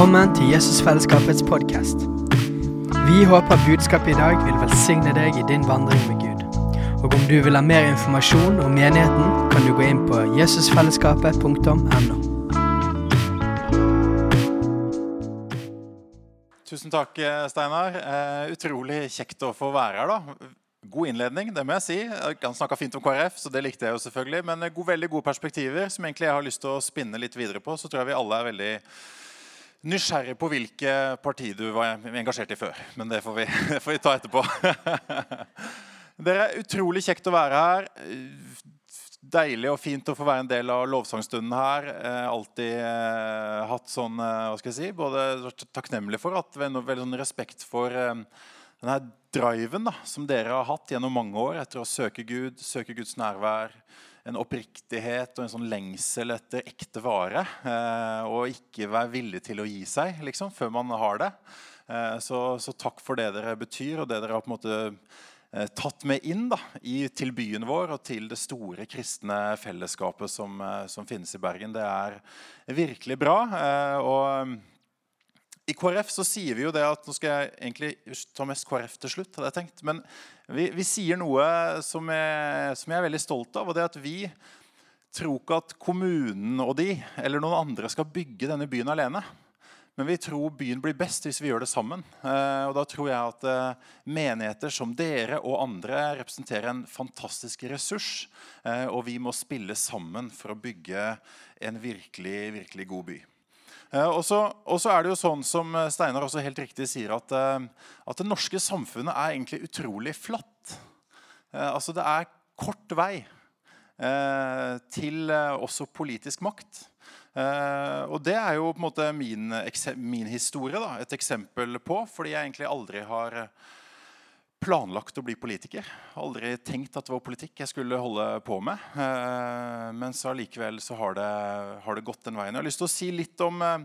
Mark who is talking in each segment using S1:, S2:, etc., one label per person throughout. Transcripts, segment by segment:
S1: Velkommen til Jesusfellesskapets podkast. Vi håper budskapet i dag vil velsigne deg i din vandring med Gud. Og om du vil ha mer informasjon om menigheten, kan du gå inn på jesusfellesskapet.no.
S2: Tusen takk, Steinar. Eh, utrolig kjekt å få være her. da. God innledning, det må jeg si. Han snakka fint om KrF, så det likte jeg jo selvfølgelig. Men eh, god, veldig gode perspektiver som egentlig jeg har lyst til å spinne litt videre på. Så tror jeg vi alle er veldig nysgjerrig på hvilke parti du var engasjert i før. Men det får vi, det får vi ta etterpå. Dere er utrolig kjekt å være her. Deilig og fint å få være en del av lovsangstunden her. Eh, alltid eh, hatt sånn eh, hva skal jeg si, Både takknemlig for at veldig, sånn respekt for denne driven da, som dere har hatt gjennom mange år etter å søke Gud, søke Guds nærvær. En oppriktighet og en sånn lengsel etter ekte vare. Eh, og ikke være villig til å gi seg liksom, før man har det. Eh, så, så takk for det dere betyr, og det dere har på en måte Eh, tatt med inn da, i, til byen vår og til det store kristne fellesskapet som, som finnes i Bergen. Det er virkelig bra. Og i KrF så sier vi jo det at Nå skal jeg egentlig ta mest KrF til slutt. hadde jeg tenkt, Men vi, vi sier noe som jeg, som jeg, er veldig stolt av. og det er at Vi tror ikke at kommunen og de eller noen andre skal bygge denne byen alene. Men vi tror byen blir best hvis vi gjør det sammen. Eh, og da tror jeg at eh, menigheter som dere og andre representerer en fantastisk ressurs. Eh, og vi må spille sammen for å bygge en virkelig, virkelig god by. Og så, er det jo sånn som Steinar også helt riktig sier, at, at det norske samfunnet er egentlig utrolig flatt. Altså det er kort vei til også politisk makt. Uh, og det er jo på en måte min, min historie da, et eksempel på. Fordi jeg egentlig aldri har planlagt å bli politiker. Aldri tenkt at det var politikk jeg skulle holde på med. Uh, men så allikevel så har det, har det, gått den veien. Jeg har lyst til å si litt om uh,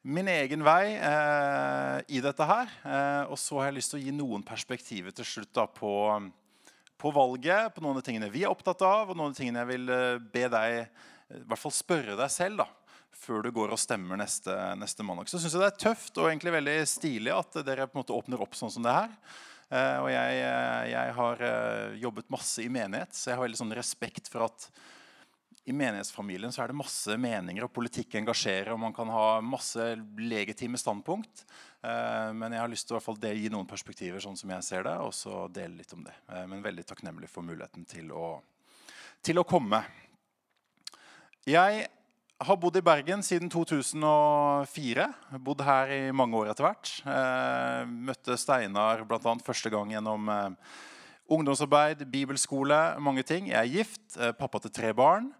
S2: min egen vei i dette her. og så har jeg lyst til å gi noen perspektiver til slutt da, på, på valget. På noen av tingene vi er opptatt av, og noen av tingene jeg vil be deg i hvert fall spørre deg selv da, før du går og stemmer neste, neste mandag. Så syns jeg det er tøft og egentlig veldig stilig at dere på en måte åpner opp sånn som det her. Eh, og jeg, eh, jeg, har eh, jobbet masse i menighet, så jeg har veldig sånn respekt for at i menighetsfamilien så er det masse meninger, og politikk engasjerer, og man kan ha masse legitime standpunkt. Men jeg har lyst til å fall gi noen perspektiver sånn som jeg ser det, og så dele litt om det. Men veldig takknemlig for muligheten til å, til å komme. Jeg har bodd i Bergen siden 2004. Bodd her i mange år etter hvert. Eh, møtte Steinar bl.a. første gang gjennom eh, ungdomsarbeid, bibelskole, mange ting. Jeg er gift, eh, pappa til tre barn.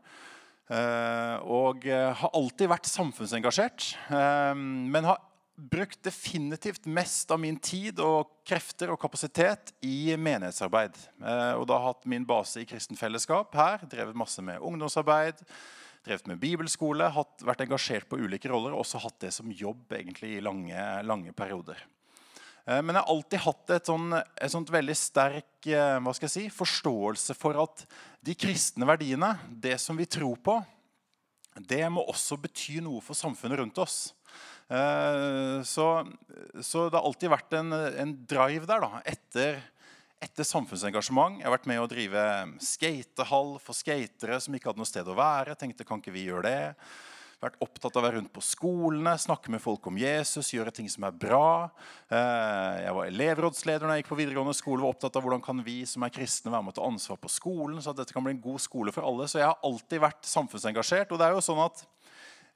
S2: Og har alltid vært samfunnsengasjert. Men har brukt definitivt mest av min tid og krefter og kapasitet i menighetsarbeid. og da har hatt min base i kristent Fellesskap her. Drevet masse med ungdomsarbeid drevet med bibelskole, hatt, vært engasjert på ulike roller og også hatt det som jobb egentlig i lange, lange perioder. Eh, men jeg har alltid hatt et, sånt, et sånt veldig sterk eh, si, forståelse for at de kristne verdiene, det som vi tror på, det må også bety noe for samfunnet rundt oss. Eh, så, så det har alltid vært en, en drive der da, etter etter samfunnsengasjement. Jeg har vært med å drive skatehall for skatere som ikke hadde noe sted å være. tenkte, kan ikke vi gjøre det? Vært opptatt av å være rundt på skolene, snakke med folk om Jesus, gjøre ting som er bra. Eh, jeg var elevrådsleder når jeg gikk på videregående skole. var opptatt av hvordan kan vi som er kristne være med å ta ansvar på skolen. så at dette kan bli en god skole for alle. Så jeg har alltid vært samfunnsengasjert. og det er jo sånn at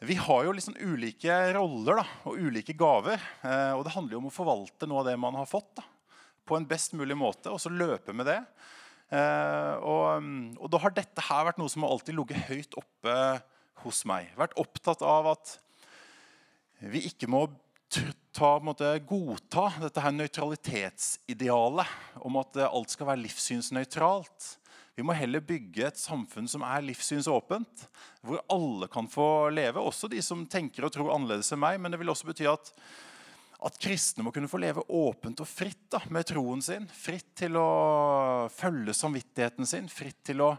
S2: vi har jo liksom ulike roller da, og ulike gaver. Eh, og det handler jo om å forvalte noe av det man har fått. da på en best mulig måte, og så løpe med det. Eh, og, og, da har dette her vært noe som har alltid ligget høyt oppe hos meg. Vært opptatt av at vi ikke må ta, måte, godta dette her nøytralitetsidealet om at alt skal være livssynsnøytralt. Vi må heller bygge et samfunn som er livssynsåpent, hvor alle kan få leve. Også de som tenker og tror annerledes enn meg. Men det vil også bety at at kristne må kunne få leve åpent og fritt da, med troen sin. Fritt til å følge samvittigheten sin. Fritt til å,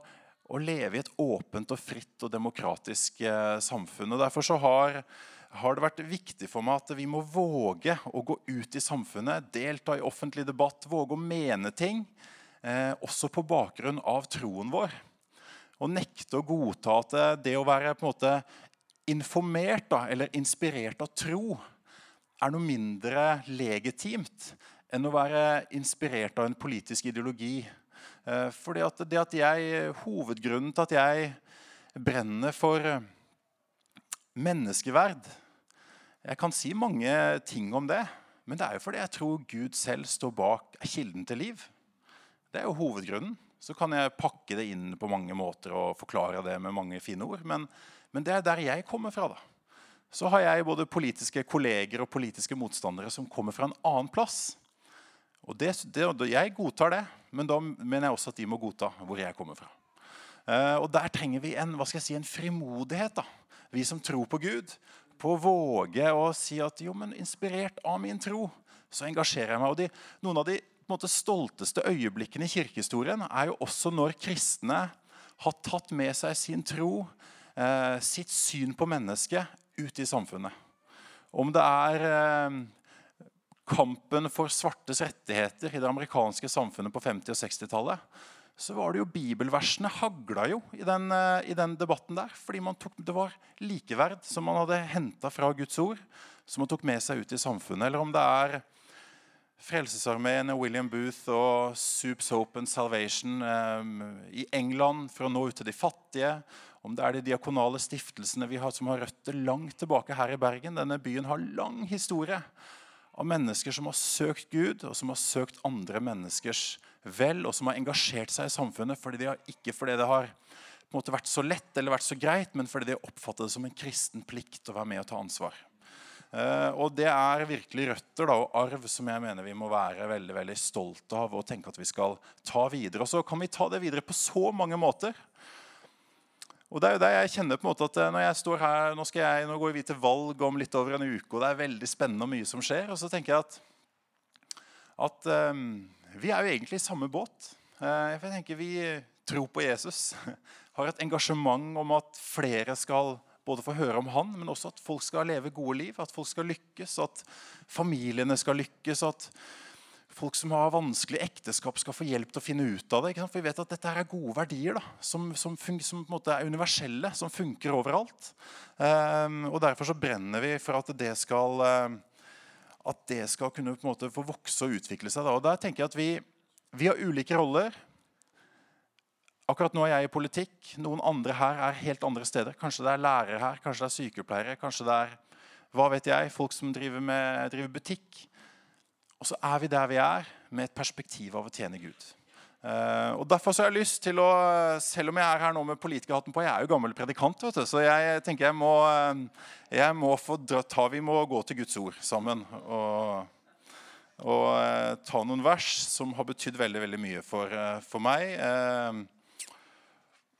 S2: å leve i et åpent og fritt og demokratisk eh, samfunn. Og Derfor så har, har det vært viktig for meg at vi må våge å gå ut i samfunnet, delta i offentlig debatt, våge å mene ting, eh, også på bakgrunn av troen vår. Og nekte å godta at det å være på en måte informert da, eller inspirert av tro er noe mindre legitimt enn å være inspirert av en politisk ideologi. Eh, fordi at det at jeg, Hovedgrunnen til at jeg brenner for menneskeverd Jeg kan si mange ting om det, men det er jo fordi jeg tror Gud selv står bak kilden til liv. Det er jo hovedgrunnen. Så kan jeg pakke det inn på mange måter og forklare det med mange fine ord. Men, men det er der jeg kommer fra. da. Så har jeg både politiske kolleger og politiske motstandere som kommer fra en annen plass. Og det, det, Jeg godtar det, men da mener jeg også at de må godta hvor jeg kommer fra. Uh, og Der trenger vi en, hva skal jeg si, en frimodighet, da. vi som tror på Gud. På å våge å si at jo, men inspirert av min tro, så engasjerer jeg meg. Og de, Noen av de måte, stolteste øyeblikkene i kirkehistorien er jo også når kristne har tatt med seg sin tro, uh, sitt syn på mennesket, ut i samfunnet. Om det er uh, kampen for svartes rettigheter i det amerikanske samfunnet på 50- og 60-tallet, så var det jo bibelversene hagla jo i den, eh, i den debatten der. Fordi tok, det var likeverd som man hadde henta fra Guds ord, som man tok med seg ut i samfunnet. Eller om det er Frelsesarmeen, William Booth og Soups Hope and Salvation um, i England for å nå ut til de fattige. Om det er de diakonale stiftelsene vi har, som har røtter langt tilbake her i Bergen. Denne byen har lang historie av mennesker som har søkt Gud, og som har søkt andre menneskers vel, og som har engasjert seg i samfunnet fordi de har, ikke fordi det har måte vært så lett eller vært så greit, men fordi de har oppfattet det som en kristen plikt å være med og ta ansvar. Uh, og Det er virkelig røtter da, og arv som jeg mener vi må være veldig veldig stolte av og tenke at vi skal ta videre. Og så kan vi ta det videre på så mange måter. Og det er jo det jeg kjenner på en måte at eh, når jeg står her, Nå, skal jeg, nå går vi til valg om litt over en uke, og det er veldig spennende og mye som skjer. Og så tenker jeg at, at um, vi er jo egentlig i samme båt. Uh, jeg tenker Vi tror på Jesus. Har et engasjement om at flere skal både få høre om han, men også at folk skal leve gode liv. At folk skal lykkes, at familiene skal lykkes. at folk som har vanskelig ekteskap, skal få hjelp til å finne ut av det. For vi vet at dette er gode verdier da, som, som, som er universelle, som funker overalt. Um, og Derfor så brenner vi for at det skal, uh, at det skal kunne måte få vokse og utvikle seg. Da. Og der tenker jeg at vi, vi har ulike roller. Akkurat nå er jeg i politikk. Noen andre her er helt andre steder. Kanskje det er lærere her, kanskje det er sykepleiere, kanskje det er hva vet jeg, folk som driver, med, driver butikk. Og så er vi der vi er, med et perspektiv av å tjene Gud. Uh, og Derfor så har jeg lyst til å Selv om jeg er her nå med politikerhatten på Jeg er jo gammel predikant, vet du, så jeg tenker jeg må, eh, jeg må få ta, Vi må gå til Guds ord sammen og, og uh, ta noen vers som har betydd veldig veldig mye for, uh, for meg.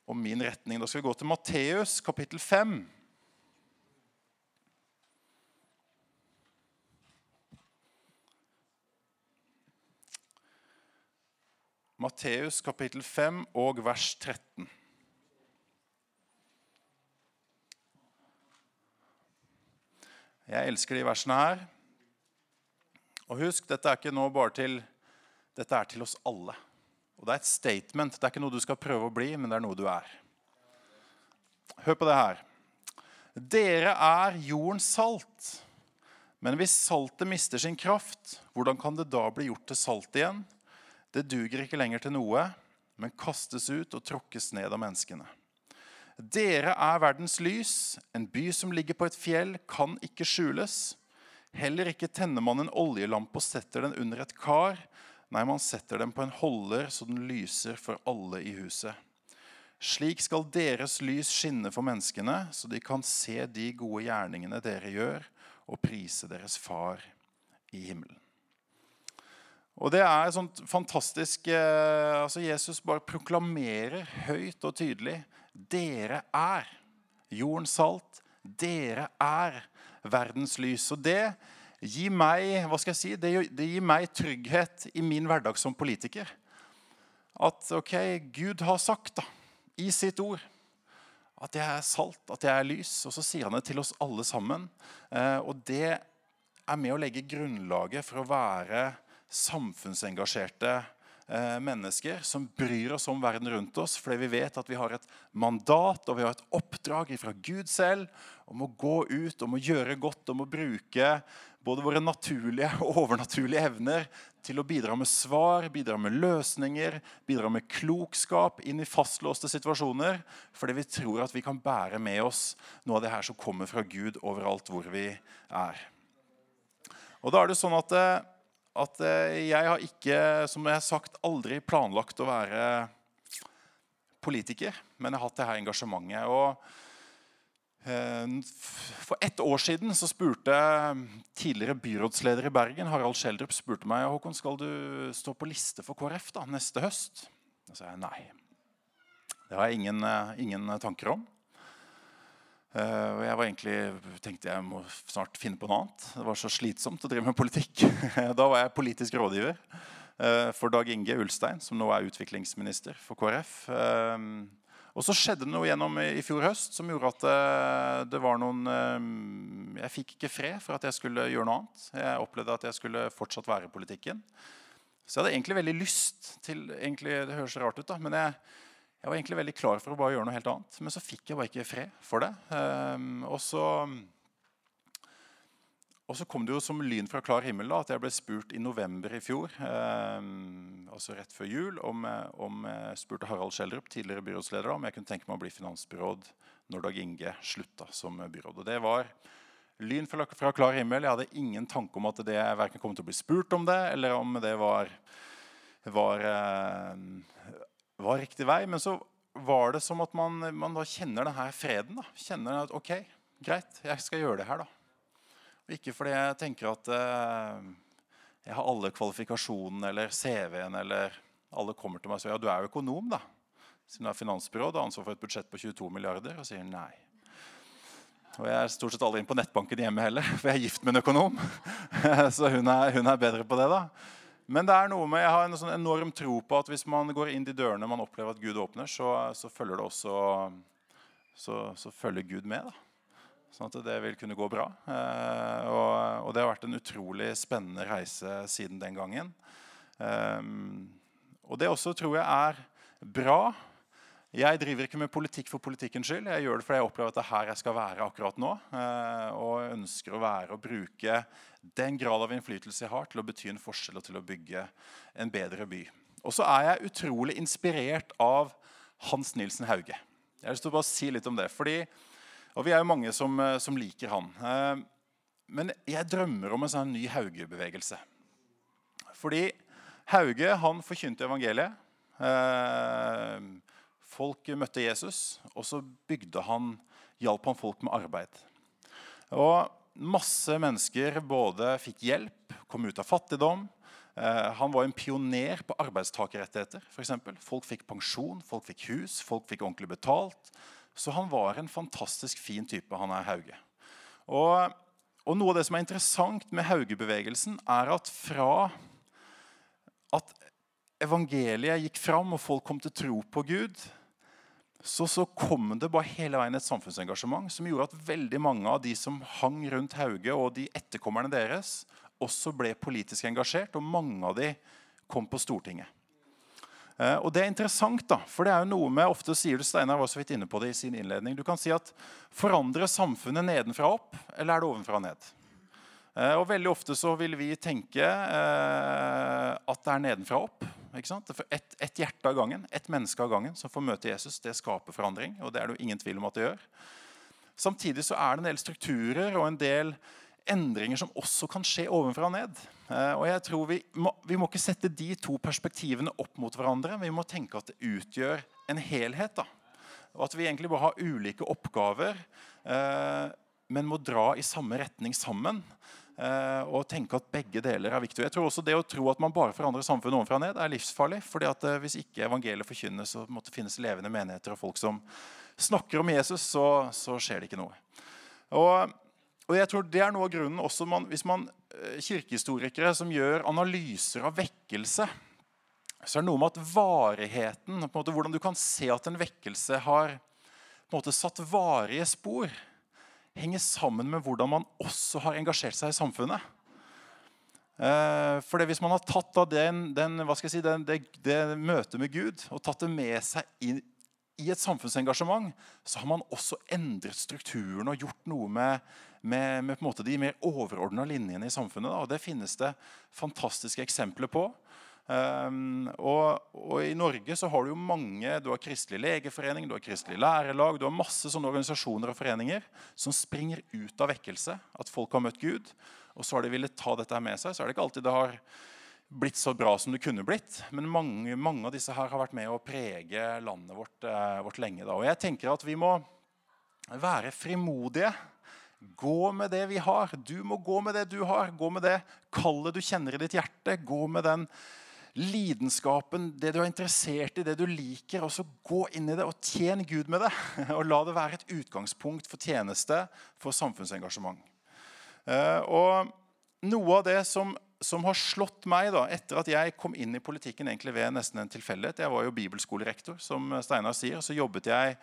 S2: og min retning. Da skal vi gå til Matteus kapittel 5. Matteus kapittel 5 og vers 13. Jeg elsker de versene her. Og husk, dette er ikke nå bare til Dette er til oss alle. Og det er et statement. Det er ikke noe du skal prøve å bli, men det er noe du er. Hør på det her. Dere er jordens salt. Men hvis saltet mister sin kraft, hvordan kan det da bli gjort til salt igjen? Det duger ikke lenger til noe, men kastes ut og tråkkes ned av menneskene. Dere er verdens lys. En by som ligger på et fjell, kan ikke skjules. Heller ikke tenner man en oljelampe og setter den under et kar. Nei, man setter den på en holder, så den lyser for alle i huset. Slik skal deres lys skinne for menneskene, så de kan se de gode gjerningene dere gjør, og prise deres far i himmelen. Og det er sånt fantastisk eh, altså Jesus bare proklamerer høyt og tydelig dere er jordens salt. Dere er verdens lys. Og det gir meg hva skal jeg si, det, gir meg trygghet i min hverdag som politiker. At ok, Gud har sagt da, i sitt ord at jeg er salt, at jeg er lys. Og så sier han det til oss alle sammen. Eh, og det er med å legge grunnlaget for å være samfunnsengasjerte eh, mennesker som bryr oss om verden rundt oss, fordi vi vet at vi har et mandat og vi har et oppdrag fra Gud selv om å gå ut, om å gjøre godt, om å bruke både våre naturlige og overnaturlige evner til å bidra med svar, bidra med løsninger, bidra med klokskap inn i fastlåste situasjoner. Fordi vi tror at vi kan bære med oss noe av det her som kommer fra Gud overalt hvor vi er. Og da er det sånn at, eh, at eh, jeg har ikke, som jeg har sagt, aldri planlagt å være politiker, men jeg har hatt det her engasjementet. og Eh, for ett år siden så spurte tidligere byrådsleder i Bergen Harald Schjelderup spurte meg Håkon, skal du stå på liste for KrF da, neste høst. Da sa jeg nei. Det har jeg ingen, eh, ingen tanker om. Eh, og jeg var egentlig, tenkte jeg må snart finne på noe annet. Det var så slitsomt å drive med politikk. Da var jeg politisk rådgiver for Dag Inge Ulstein, som nå er utviklingsminister for KrF. Og så skjedde det noe gjennom i fjor høst som gjorde at det var noen Jeg fikk ikke fred for at jeg skulle gjøre noe annet. Jeg opplevde at jeg skulle fortsatt være i politikken. Så jeg hadde egentlig veldig lyst til egentlig, Det høres rart ut, da, men jeg, jeg, var egentlig veldig klar for å bare gjøre noe helt annet. Men så fikk jeg bare ikke fred for det. Um, og så og så kom det jo som lyn fra klar himmel da, at jeg ble spurt i november i fjor, eh, altså rett før jul, om, om spurte Harald Schjelderup, tidligere byrådsleder, om jeg kunne tenke meg å bli finansbyråd når Dag Inge slutta som byråd. Og det var lyn fra, fra klar himmel. Jeg hadde ingen tanke om at det verken kom til å bli spurt om det, eller om det var, var, eh, var riktig vei. Men så var det som at man, man da kjenner denne freden. Da. Kjenner at ok, greit, jeg skal gjøre det her, da. Ikke fordi jeg tenker at eh, jeg har alle kvalifikasjonene eller CV-en eller alle kommer til meg og sier ja, du er jo økonom, da. Siden du er finansbyrå og har ansvar for et budsjett på 22 milliarder. Og sier nei. Og jeg er stort sett aldri inn på nettbanken hjemme heller, for jeg er gift med en økonom. Så hun er, hun er, bedre på det, da. Men det er noe med, jeg har en sånn enorm tro på at hvis man går inn de dørene man opplever at Gud åpner, så, så følger det også så, så følger Gud med. da. Sånn at det vil kunne gå bra. Eh, og, og, det har vært en utrolig spennende reise siden den gangen. Eh, og det også tror jeg er bra. Jeg driver ikke med politikk for politikkens skyld. Jeg gjør det fordi jeg opplever at det er her jeg skal være akkurat nå. Eh, og ønsker å være og bruke den grad av innflytelse jeg har, til å bety en forskjell og til å bygge en bedre by. Og så er jeg utrolig inspirert av Hans Nilsen Hauge. Jeg har lyst til å bare si litt om det. fordi og vi er jo mange som, eh, som liker han. Eh, men jeg drømmer om en sånn ny Hauge-bevegelse. Fordi Hauge han forkynte evangeliet. Eh, folk møtte Jesus, og så bygde han, hjalp han folk med arbeid. Og masse mennesker både fikk hjelp, kom ut av fattigdom. Han var en pioner på arbeidstakerrettigheter. For eksempel. folk fikk pensjon, folk fikk hus, folk fikk ordentlig betalt. Så han var en fantastisk fin type, han er Hauge. Og, og noe av det som er interessant med Hauge-bevegelsen, er at fra at evangeliet gikk fram og folk kom til tro på Gud, så, så kom det bare hele veien et samfunnsengasjement som gjorde at veldig mange av de som hang rundt Hauge, og de etterkommerne deres, også ble politisk engasjert. Og mange av de kom på Stortinget. Eh, og det er interessant, da, for det er jo noe med ofte sier du, Steinar var så vidt inne på det i sin innledning, du kan si at Forandrer samfunnet nedenfra opp, eller er det ovenfra ned? Eh, og Veldig ofte så vil vi tenke eh, at det er nedenfra opp. ikke sant? Et, et, hjerte av gangen, et menneske av gangen som får møte Jesus, det skaper forandring. og det er det jo ingen tvil om at det gjør. Samtidig så er det en del strukturer og en del endringer som også kan skje ovenfra og ned. Eh, og jeg tror vi må, vi må, ikke sette de to perspektivene opp mot hverandre. Vi må tenke at det utgjør en helhet. da. Og at vi egentlig bare har ulike oppgaver, men må dra i samme retning sammen. Eh, og tenke at begge deler er viktig. Jeg tror også Det å tro at man bare forandrer samfunnet ovenfra og ned, er livsfarlig. fordi at eh, Hvis ikke evangeliet forkynnes og måtte finnes levende menigheter og folk som snakker om Jesus, så, så skjer det ikke noe. Og og jeg tror det er noe av grunnen også man, Hvis man eh, kirkehistorikere som gjør analyser av vekkelse, så er det noe med at varigheten på en måte, Hvordan du kan se at en vekkelse har på en måte satt varige spor, henger sammen med hvordan man også har engasjert seg i samfunnet. Eh, for Hvis man har tatt den, den, si, den, det, det, møtet med Gud og tatt det med seg inn i et samfunnsengasjement, så har man også endret strukturen og gjort noe med, med, med de mer overordna linjene i samfunnet. Da. Og Det finnes det fantastiske eksempler på. Um, og, og, I Norge så har du jo mange Du har Kristelig legeforening, du har Kristelig lærelag, du har masse sånne organisasjoner og foreninger som springer ut av vekkelse. At folk har møtt Gud, og så har de villet ta dette her med seg. Så er det ikke alltid det har blitt så bra som det kunne blitt. Men mange, mange av disse her har vært med å prege landet vårt, eh, vårt lenge. Da. Og jeg tenker at vi må være frimodige. Gå med det vi har. Du må gå med det du har. Gå med det kallet du kjenner i ditt hjerte. Gå med den lidenskapen, det du er interessert i, det du liker. Og så gå inn i det og tjen Gud med det. Og la det være et utgangspunkt for tjeneste, for samfunnsengasjement. Eh, og noe av det som, som har slått meg da, etter at jeg kom inn i politikken egentlig ved nesten en tilfeldighet Jeg var jo bibelskolerektor, som Steinar sier. Så jobbet jeg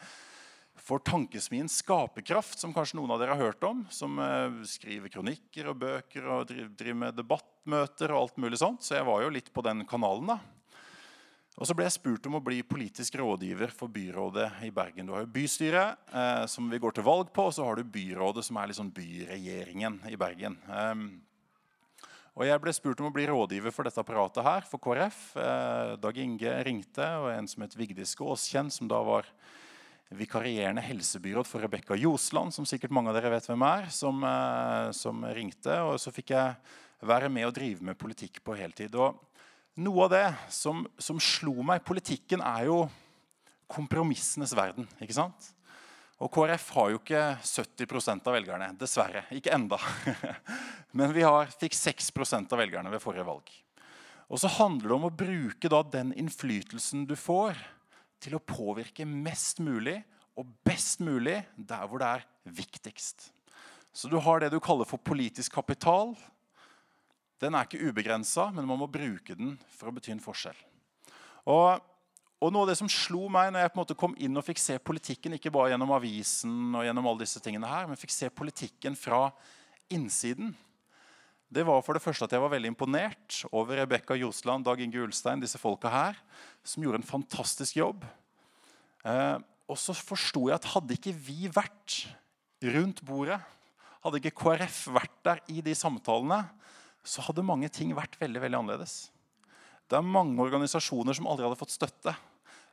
S2: for Tankesmien Skaperkraft, som kanskje noen av dere har hørt om. Som eh, skriver kronikker og bøker og driver, med debattmøter og alt mulig sånt. Så jeg var jo litt på den kanalen. da. Og så ble jeg spurt om å bli politisk rådgiver for byrådet i Bergen. Du har jo bystyret, eh, som vi går til valg på, og så har du byrådet, som er liksom byregjeringen i Bergen. Eh, og Jeg ble spurt om å bli rådgiver for dette apparatet her, for KrF. Eh, Dag Inge ringte, og en som het Vigdis Gåskjenn, som da var vikarierende helsebyråd for Rebekka Josland, som sikkert mange av dere vet hvem er, som, eh, som, ringte. Og så fikk jeg være med og drive med politikk på heltid. Og noe av det som, som slo meg Politikken er jo kompromissenes verden. ikke sant? Og KrF har jo ikke 70% av velgerne. Dessverre. Ikke enda. Men vi har, fikk 6% av velgerne ved forrige valg. Og så handler det om å bruke den innflytelsen du får, til å påvirke mest mulig og best mulig der hvor det er viktigst. Så du har det du kaller for politisk kapital. Den er ikke ubegrensa, men man må bruke den for å bety en forskjell. Og, og, noe av det som slo meg når jeg på en måte kom inn og fikk se politikken, ikke bare gjennom avisen, og gjennom alle disse tingene her, men fikk se politikken fra innsiden, det var for det første at jeg var veldig imponert over Rebekka Josland, Dag Inge Ulstein, disse folka her, som gjorde en fantastisk jobb. Eh, og så forsto jeg at hadde ikke vi vært rundt bordet, hadde ikke KrF vært der i de samtalene, så hadde mange ting vært veldig, veldig annerledes. Det er mange organisasjoner som aldri hadde fått støtte.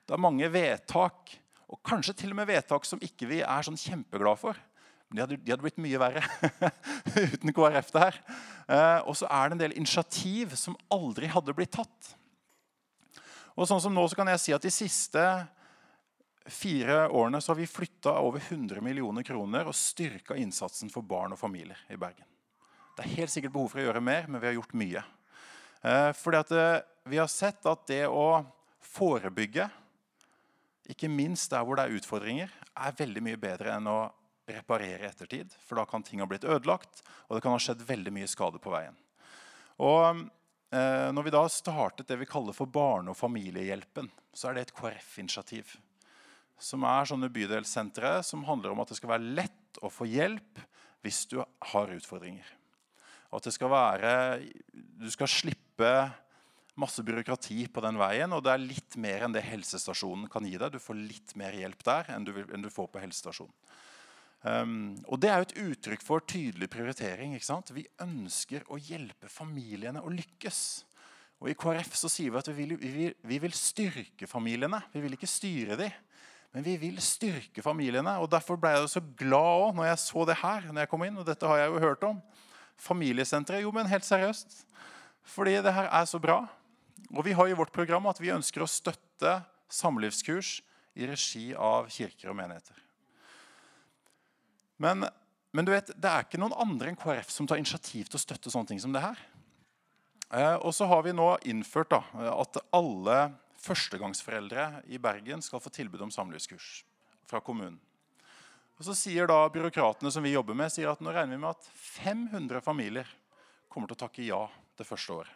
S2: Det er mange vedtak, og kanskje til og med vedtak som ikke vi er sånn kjempeglade for. Men de hadde, de hadde blitt mye verre uten KrF der. Eh, og så er det en del initiativ som aldri hadde blitt tatt. Og sånn som nå så kan jeg si at De siste fire årene så har vi flytta over 100 millioner kroner og styrka innsatsen for barn og familier i Bergen. Det er helt sikkert behov for å gjøre mer, men vi har gjort mye. Eh, fordi at eh, Vi har sett at det å forebygge, ikke minst der hvor det er utfordringer, er veldig mye bedre enn å reparere ettertid. For da kan ting ha blitt ødelagt, og det kan ha skjedd veldig mye skade på veien. Og når vi da startet det vi kaller for Barne- og familiehjelpen, så er det et KrF-initiativ. Som er sånne bydelssentre som handler om at det skal være lett å få hjelp hvis du har utfordringer. Og at det skal være Du skal slippe masse byråkrati på den veien. Og det er litt mer enn det helsestasjonen kan gi deg. Du får litt mer hjelp der enn du, enn du får på helsestasjonen. Um, og Det er jo et uttrykk for tydelig prioritering. ikke sant? Vi ønsker å hjelpe familiene å lykkes. Og I KrF så sier vi at vi vil, vi vil, vi vil styrke familiene. Vi vil ikke styre dem, men vi vil styrke familiene. og Derfor ble jeg så glad også når jeg så det her. når jeg kom inn, og dette har jeg jo hørt om. Familiesenteret. Jo, men helt seriøst. Fordi det her er så bra. Og vi har i vårt program at vi ønsker å støtte samlivskurs i regi av kirker og menigheter. Men, men, du vet, det er ikke noen andre enn KrF som tar initiativ til å støtte sånne ting som det her. Eh, og så har vi nå innført da, at alle førstegangsforeldre i Bergen skal få tilbud om samlivskurs fra kommunen. Og så sier da Byråkratene som vi jobber med, sier at nå regner vi med at 500 familier kommer til å takke ja det første året.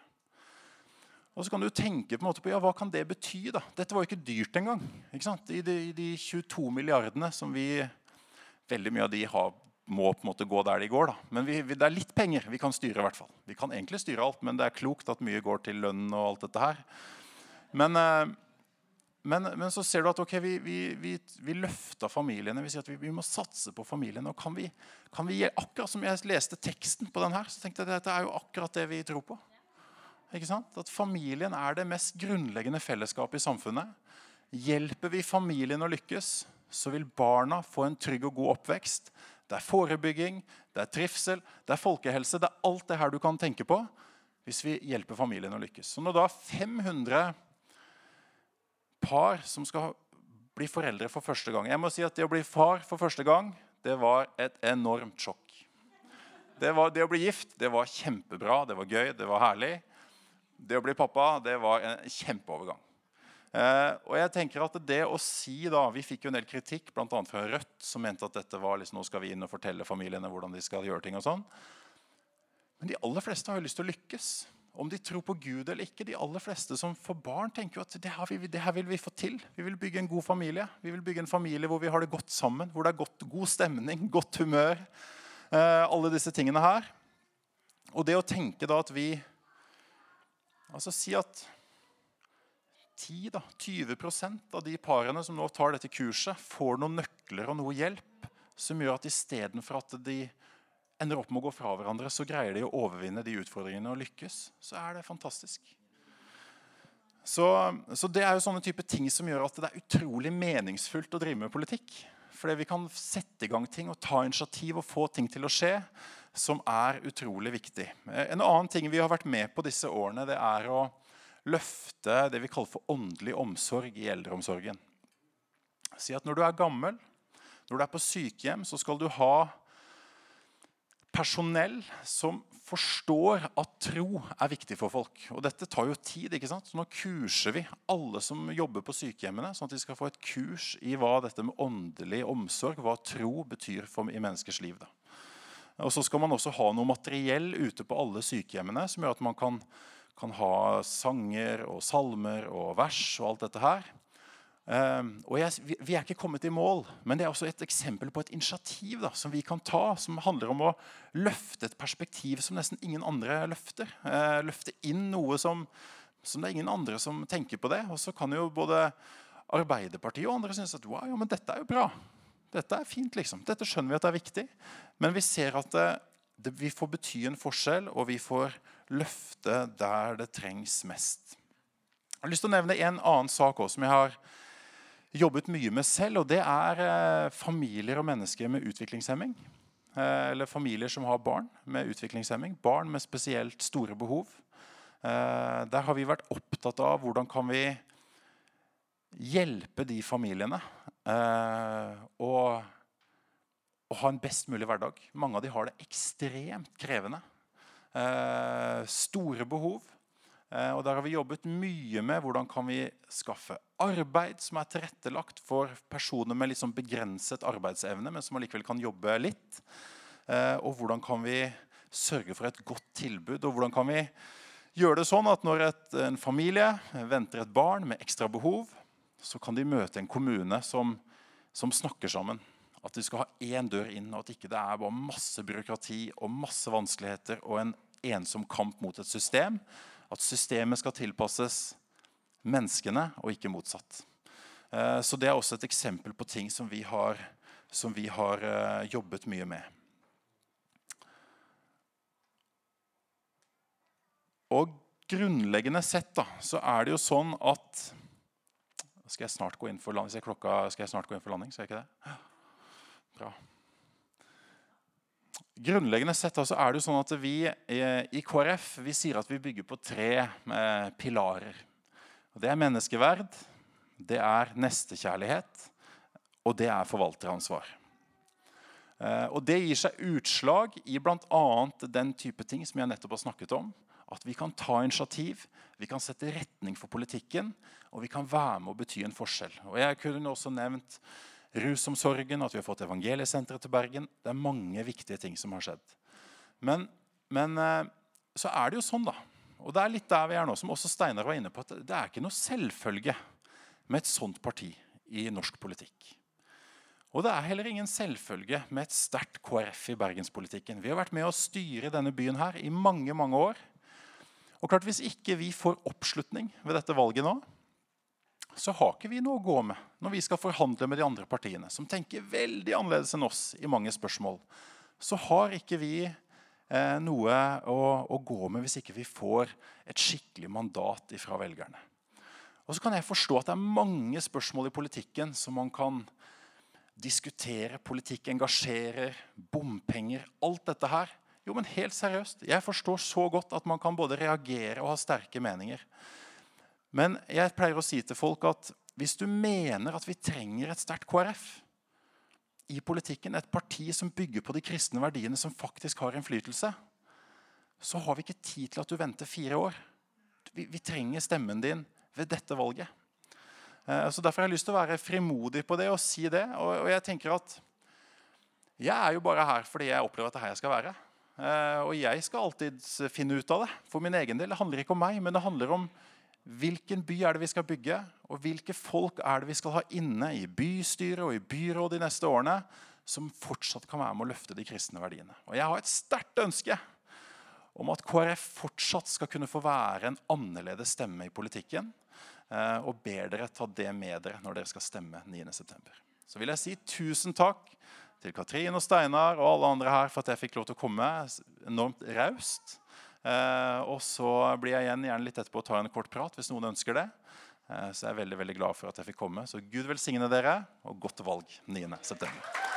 S2: Og så kan du tenke på, på ja, hva kan det bety. da? Dette var jo ikke dyrt engang. Ikke sant? I de, de 22 milliardene som vi Veldig mye av de har, må på en måte gå der de går. da. Men vi, vi, det er litt penger vi kan styre. i hvert fall. Vi kan egentlig styre alt, men det er klokt at mye går til lønn og alt dette her. Men, eh, men, men så ser du at okay, vi, vi, vi, løfta familiene. Vi sier at vi, må satse på familiene. og kan vi, kan vi, Akkurat som jeg leste teksten på den her, så tenkte jeg at dette er jo akkurat det vi tror på. Ikke sant? At familien er det mest grunnleggende fellesskapet i samfunnet. Hjelper vi familien å lykkes, så vil barna få en trygg og god oppvekst. Det er forebygging, det er trivsel, det er folkehelse. Det er alt det her du kan tenke på hvis vi hjelper familien å lykkes. Så når da 500 par som skal bli foreldre for første gang Jeg må si at Det å bli far for første gang det var et enormt sjokk. Det, var, det å bli gift det var kjempebra, det var gøy, det var herlig. Det å bli pappa det var en kjempeovergang. Eh, og jeg tenker at det å si da, Vi fikk jo en del kritikk bl.a. fra Rødt, som mente at dette var liksom, nå skal vi inn og fortelle familiene hvordan de skal gjøre ting. og sånn. Men de aller fleste har jo lyst til å lykkes. Om de tror på Gud eller ikke. De aller fleste som får barn, tenker jo at det her, vi, det her vil vi få til. Vi vil bygge en god familie. Vi vil bygge en familie hvor vi har det godt sammen. Hvor det er godt, god stemning, godt humør. Eh, alle disse tingene her. Og det å tenke da at vi Altså si at 10-20% av de parene som nå tar dette kurset, får noen nøkler og noe hjelp som gjør at istedenfor at de ender opp med å gå fra hverandre, så greier de å overvinne de utfordringene og lykkes, så er det fantastisk. Så, så, det er jo sånne type ting som gjør at det er utrolig meningsfullt å drive med politikk. Fordi vi kan sette i gang ting og ta initiativ og få ting til å skje som er utrolig viktig. En annen ting vi har vært med på disse årene, det er å løfte det vi kaller for åndelig omsorg i eldreomsorgen. Si at når du er gammel, når du er på sykehjem, så skal du ha personell som forstår at tro er viktig for folk. Og dette tar jo tid. ikke sant? Så nå kurser vi alle som jobber på sykehjemmene, sånn at de skal få et kurs i hva dette med åndelig omsorg, hva tro betyr for, i menneskers liv. Da. Og så skal man også ha noe materiell ute på alle sykehjemmene som gjør at man kan kan ha sanger og salmer og vers og alt dette her. Um, og jeg, vi, er ikke kommet i mål, men det er også et eksempel på et initiativ da, som vi kan ta, som handler om å løfte et perspektiv som nesten ingen andre løfter. Uh, løfte inn noe som, som, det er ingen andre som tenker på det. Og så kan jo både Arbeiderpartiet og andre synes at wow, ja, men dette er jo bra. Dette er fint, liksom. Dette skjønner vi at det er viktig. Men vi ser at det, det, vi får bety en forskjell, og vi får løfte der det trengs mest. Jeg har lyst til å nevne en annen sak også, som jeg har jobbet mye med selv. og Det er eh, familier og mennesker med utviklingshemming. Eh, eller familier som har barn med utviklingshemming. Barn med spesielt store behov. Eh, der har vi vært opptatt av hvordan kan vi hjelpe de familiene. å ha en best mulig hverdag. Mange av de har det ekstremt krevende. Eh, store behov. Eh, og Der har vi jobbet mye med hvordan kan vi skaffe arbeid som er tilrettelagt for personer med liksom begrenset arbeidsevne, men som allikevel kan jobbe litt. Eh, og hvordan kan vi sørge for et godt tilbud? Og hvordan kan vi gjøre det sånn at når et, en familie venter et barn med ekstra behov, så kan de møte en kommune som, som snakker sammen. At vi skal ha én dør inn, og at ikke det er bare masse byråkrati og masse vanskeligheter og en ensom kamp mot et system. At systemet skal tilpasses menneskene, og ikke motsatt. Eh, så Det er også et eksempel på ting som vi har, som vi har eh, jobbet mye med. Og grunnleggende sett da, så er det jo sånn at Skal jeg snart gå inn for landing? Klokka, skal jeg snart gå inn for landing? Skal jeg ikke det? Bra. Grunnleggende sett altså er det jo sånn at vi i KrF vi sier at vi bygger på tre eh, pilarer. Og det er menneskeverd, det er nestekjærlighet, og det er forvalteransvar. Eh, og Det gir seg utslag i bl.a. den type ting som jeg nettopp har snakket om. At vi kan ta initiativ, vi kan sette retning for politikken, og vi kan være med å bety en forskjell. Og Jeg kunne også nevnt rusomsorgen, at vi har fått evangeliesenteret til Bergen. Det er mange viktige ting som har skjedd. Men, men, eh, så er det jo sånn, da. Og det er litt der vi er nå, som også Steinar var inne på, at det er ikke noe selvfølge med et sånt parti i norsk politikk. Og det er heller ingen selvfølge med et sterkt KrF i bergenspolitikken. Vi har vært med å styre denne byen her i mange mange år. Og klart Hvis ikke vi får oppslutning ved dette valget nå, så har ikke vi noe å gå med når vi skal forhandle med de andre partiene, som tenker veldig annerledes enn oss i mange spørsmål. Så har ikke vi eh, noe å, å, gå med hvis ikke vi får et skikkelig mandat fra velgerne. Og så kan jeg forstå at det er mange spørsmål i politikken som man kan diskutere. Politikk engasjerer, bompenger, alt dette her. Jo, men helt seriøst, Jeg forstår så godt at man kan både reagere og ha sterke meninger. Men jeg pleier å si til folk at hvis du mener at vi trenger et sterkt KrF i politikken, et parti som bygger på de kristne verdiene som faktisk har innflytelse, så har vi ikke tid til at du venter fire år. Vi, vi trenger stemmen din ved dette valget. Eh, så Derfor har jeg lyst til å være frimodig på det og si det. Og, og jeg tenker at jeg er jo bare her fordi jeg opplever at det er her jeg skal være. Eh, og jeg skal alltid finne ut av det. For min egen del. Det handler ikke om meg, men det handler om Hvilken by er det vi skal bygge, og hvilke folk er det vi skal ha inne i bystyret og i byrådet de neste årene, som fortsatt kan være med å løfte de kristne verdiene. Og Jeg har et sterkt ønske om at KrF fortsatt skal kunne få være en annerledes stemme i politikken. Eh, og ber dere ta det med dere når dere skal stemme 9.9. Så vil jeg si tusen takk til Katrin og Steinar og alle andre her for at jeg fikk lov til å komme. Enormt raust. Eh, og så blir jeg igjen gjerne litt etterpå og tar en kort prat hvis noen ønsker det. Eh, så jeg er veldig veldig glad for at jeg fikk komme. Så Gud velsigne dere, og godt valg 9.9.